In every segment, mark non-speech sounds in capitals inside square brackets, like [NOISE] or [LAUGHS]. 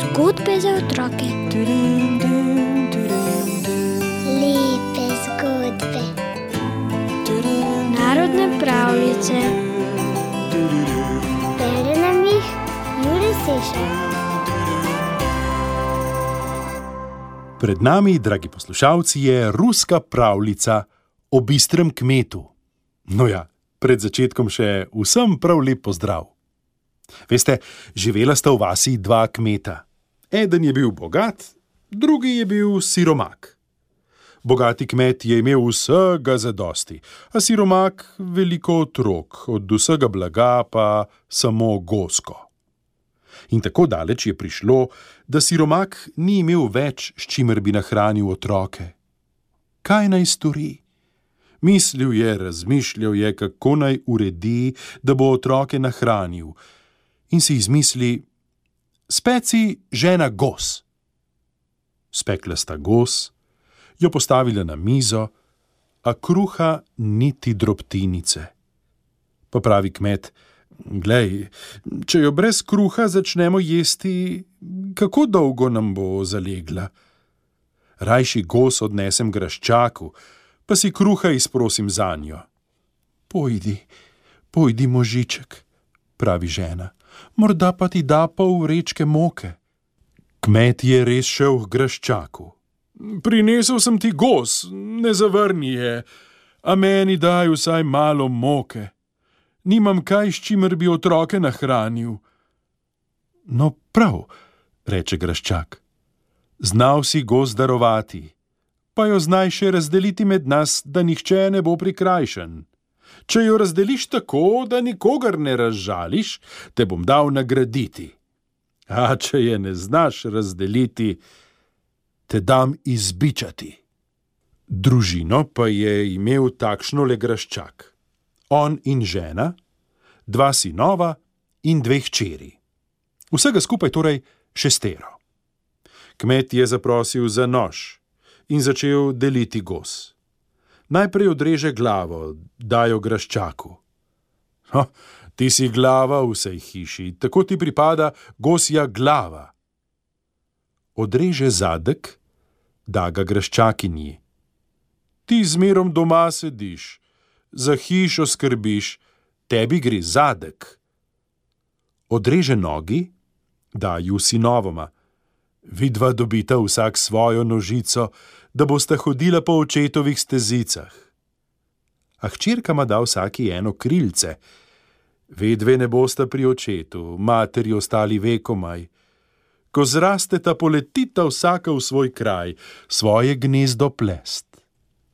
Zgodbe za otroke. Lepe zgodbe. Narodne pravljice. Bere nam jih Juri Sešer. Pred nami, dragi poslušalci, je ruska pravljica o bistrem kmetu. No ja, pred začetkom še vsem prav lep pozdrav. Veste, živela sta v vasi dva kmeta. Eden je bil bogat, drugi je bil siromak. Bogati kmet je imel vsega za dosti, a siromak veliko otrok, od vsega blaga pa samo gosko. In tako daleč je prišlo, da siromak ni imel več, s čimer bi nahranil otroke. Kaj naj stori? Mislil je, razmišljal je, kako naj uredi, da bo otroke nahranil, in si izmisli: Speci žena gos. Spekla sta gos, jo postavila na mizo, a kruha niti drobtinice. Pa pravi kmet: Glej, če jo brez kruha začnemo jesti, kako dolgo nam bo zalegla? Rajši gos odnesem graščaku, pa si kruha izprosim za njo. Pojdi, pojdi, možiček, pravi žena, morda pa ti da pol vrečke moke. Kmet je res šel k graščaku. Prinesel sem ti gos, ne zavrni je, a meni daj vsaj malo moke. Nimam kaj, s čimer bi otroke nahranil. No, prav, reče graščak. Znal si gos darovati, pa jo znaj še razdeliti med nas, da nihče ne bo prikrajšan. Če jo razdeliš tako, da nikogar ne razžališ, te bom dal nagraditi. A če je ne znaš razdeliti, te dam izbičati. Družino pa je imel takšno le graščak. On in žena, dva sinova in dve hčeri. Vsega skupaj torej šestero. Kmet je zaprosil za nož in začel deliti gos. Najprej odreže glavo, dajo graščaku. Ho, ti si glava v vsej hiši, tako ti pripada gosja glava. Odreže zadek, da ga graščakinji. Ti zmerom doma sediš, za hišo skrbiš, tebi gre zadek. Odreže nogi, da ju sinovoma. Vidva dobita vsak svojo nožico, da bosta hodila po očetovih stezicah. A hčerkama da vsaki eno krilce. Vedve ne bosta pri očetu, materi ostali vekomaj. Ko zrasteta, poletita vsaka v svoj kraj, svoje gnezdo plest.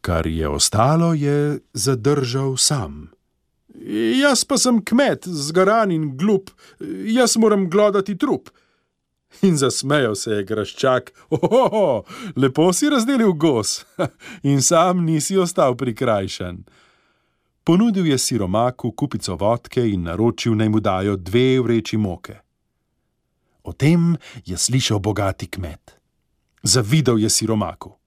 Kar je ostalo, je zadržal sam. Jaz pa sem kmet, zgaran in glup, jaz moram glodati trup. In zasmejal se je graščak, oho, lepo si razdelil gos, [LAUGHS] in sam nisi ostal prikrajšan. Ponudil je siromaku kupico vodke in naročil naj mu dajo dve vreči moke. O tem je slišal bogati kmet. Zavidal je siromaku.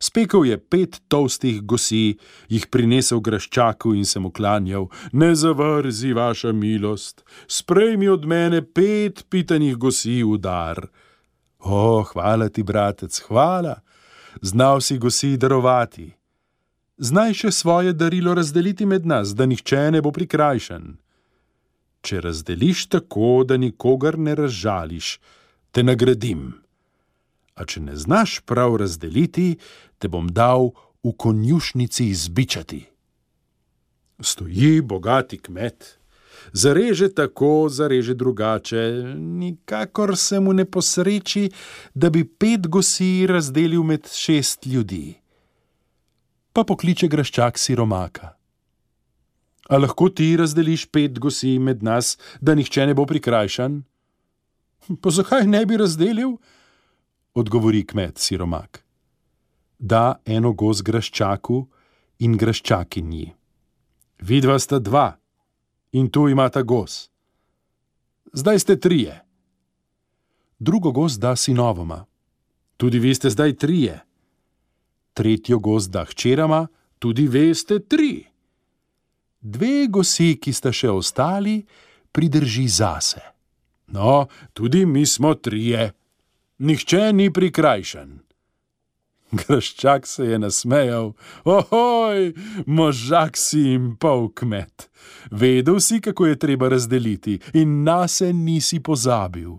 Spekel je pet tolstih gosi, jih prinesel graščaku in se mu klanjal: Ne zavrzi vaša milost, sprejmi od mene pet pitanih gosi v dar. O, hvala ti, bratec, hvala, znal si gosi darovati. Znaj še svoje darilo razdeliti med nas, da nihče ne bo prikrajšan. Če razdeliš tako, da nikogar ne razžališ, te nagradim a če ne znaš prav razdeliti, te bom dal v konjušnici izbičati. Stoji bogati kmet, zareže tako, zareže drugače, nikakor se mu ne posreči, da bi pet gosi razdelil med šest ljudi. Pa pokliče graščak siromaka. A lahko ti razdeliš pet gosi med nas, da nihče ne bo prikrajšan? Pa zakaj ne bi razdelil? Odgovori kmet siromak. Da eno goz graščaku in graščakinji. Vidva sta dva in tu imata goz. Zdaj ste trije. Drugo goz da sinovoma. Tudi vi ste zdaj trije. Tretjo goz da hčerama, tudi vi ste tri. dve gosi, ki sta še ostali, pridrži zase. No, tudi mi smo trije, nihče ni prikrajšan. Graščak se je nasmejal, ohoj, možak si jim pol kmet. Vedel si, kako je treba razdeliti, in nas nisi pozabil.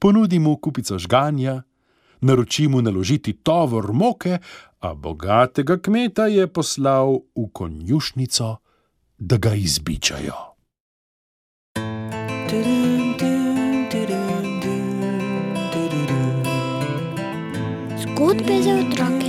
Ponudi mu kupico žganja, naroči mu naložiti tovor moke, a bogatega kmeta je poslal v konjušnico, da ga izbičajo. Zgodbe za otroke. Lepe zgodbe.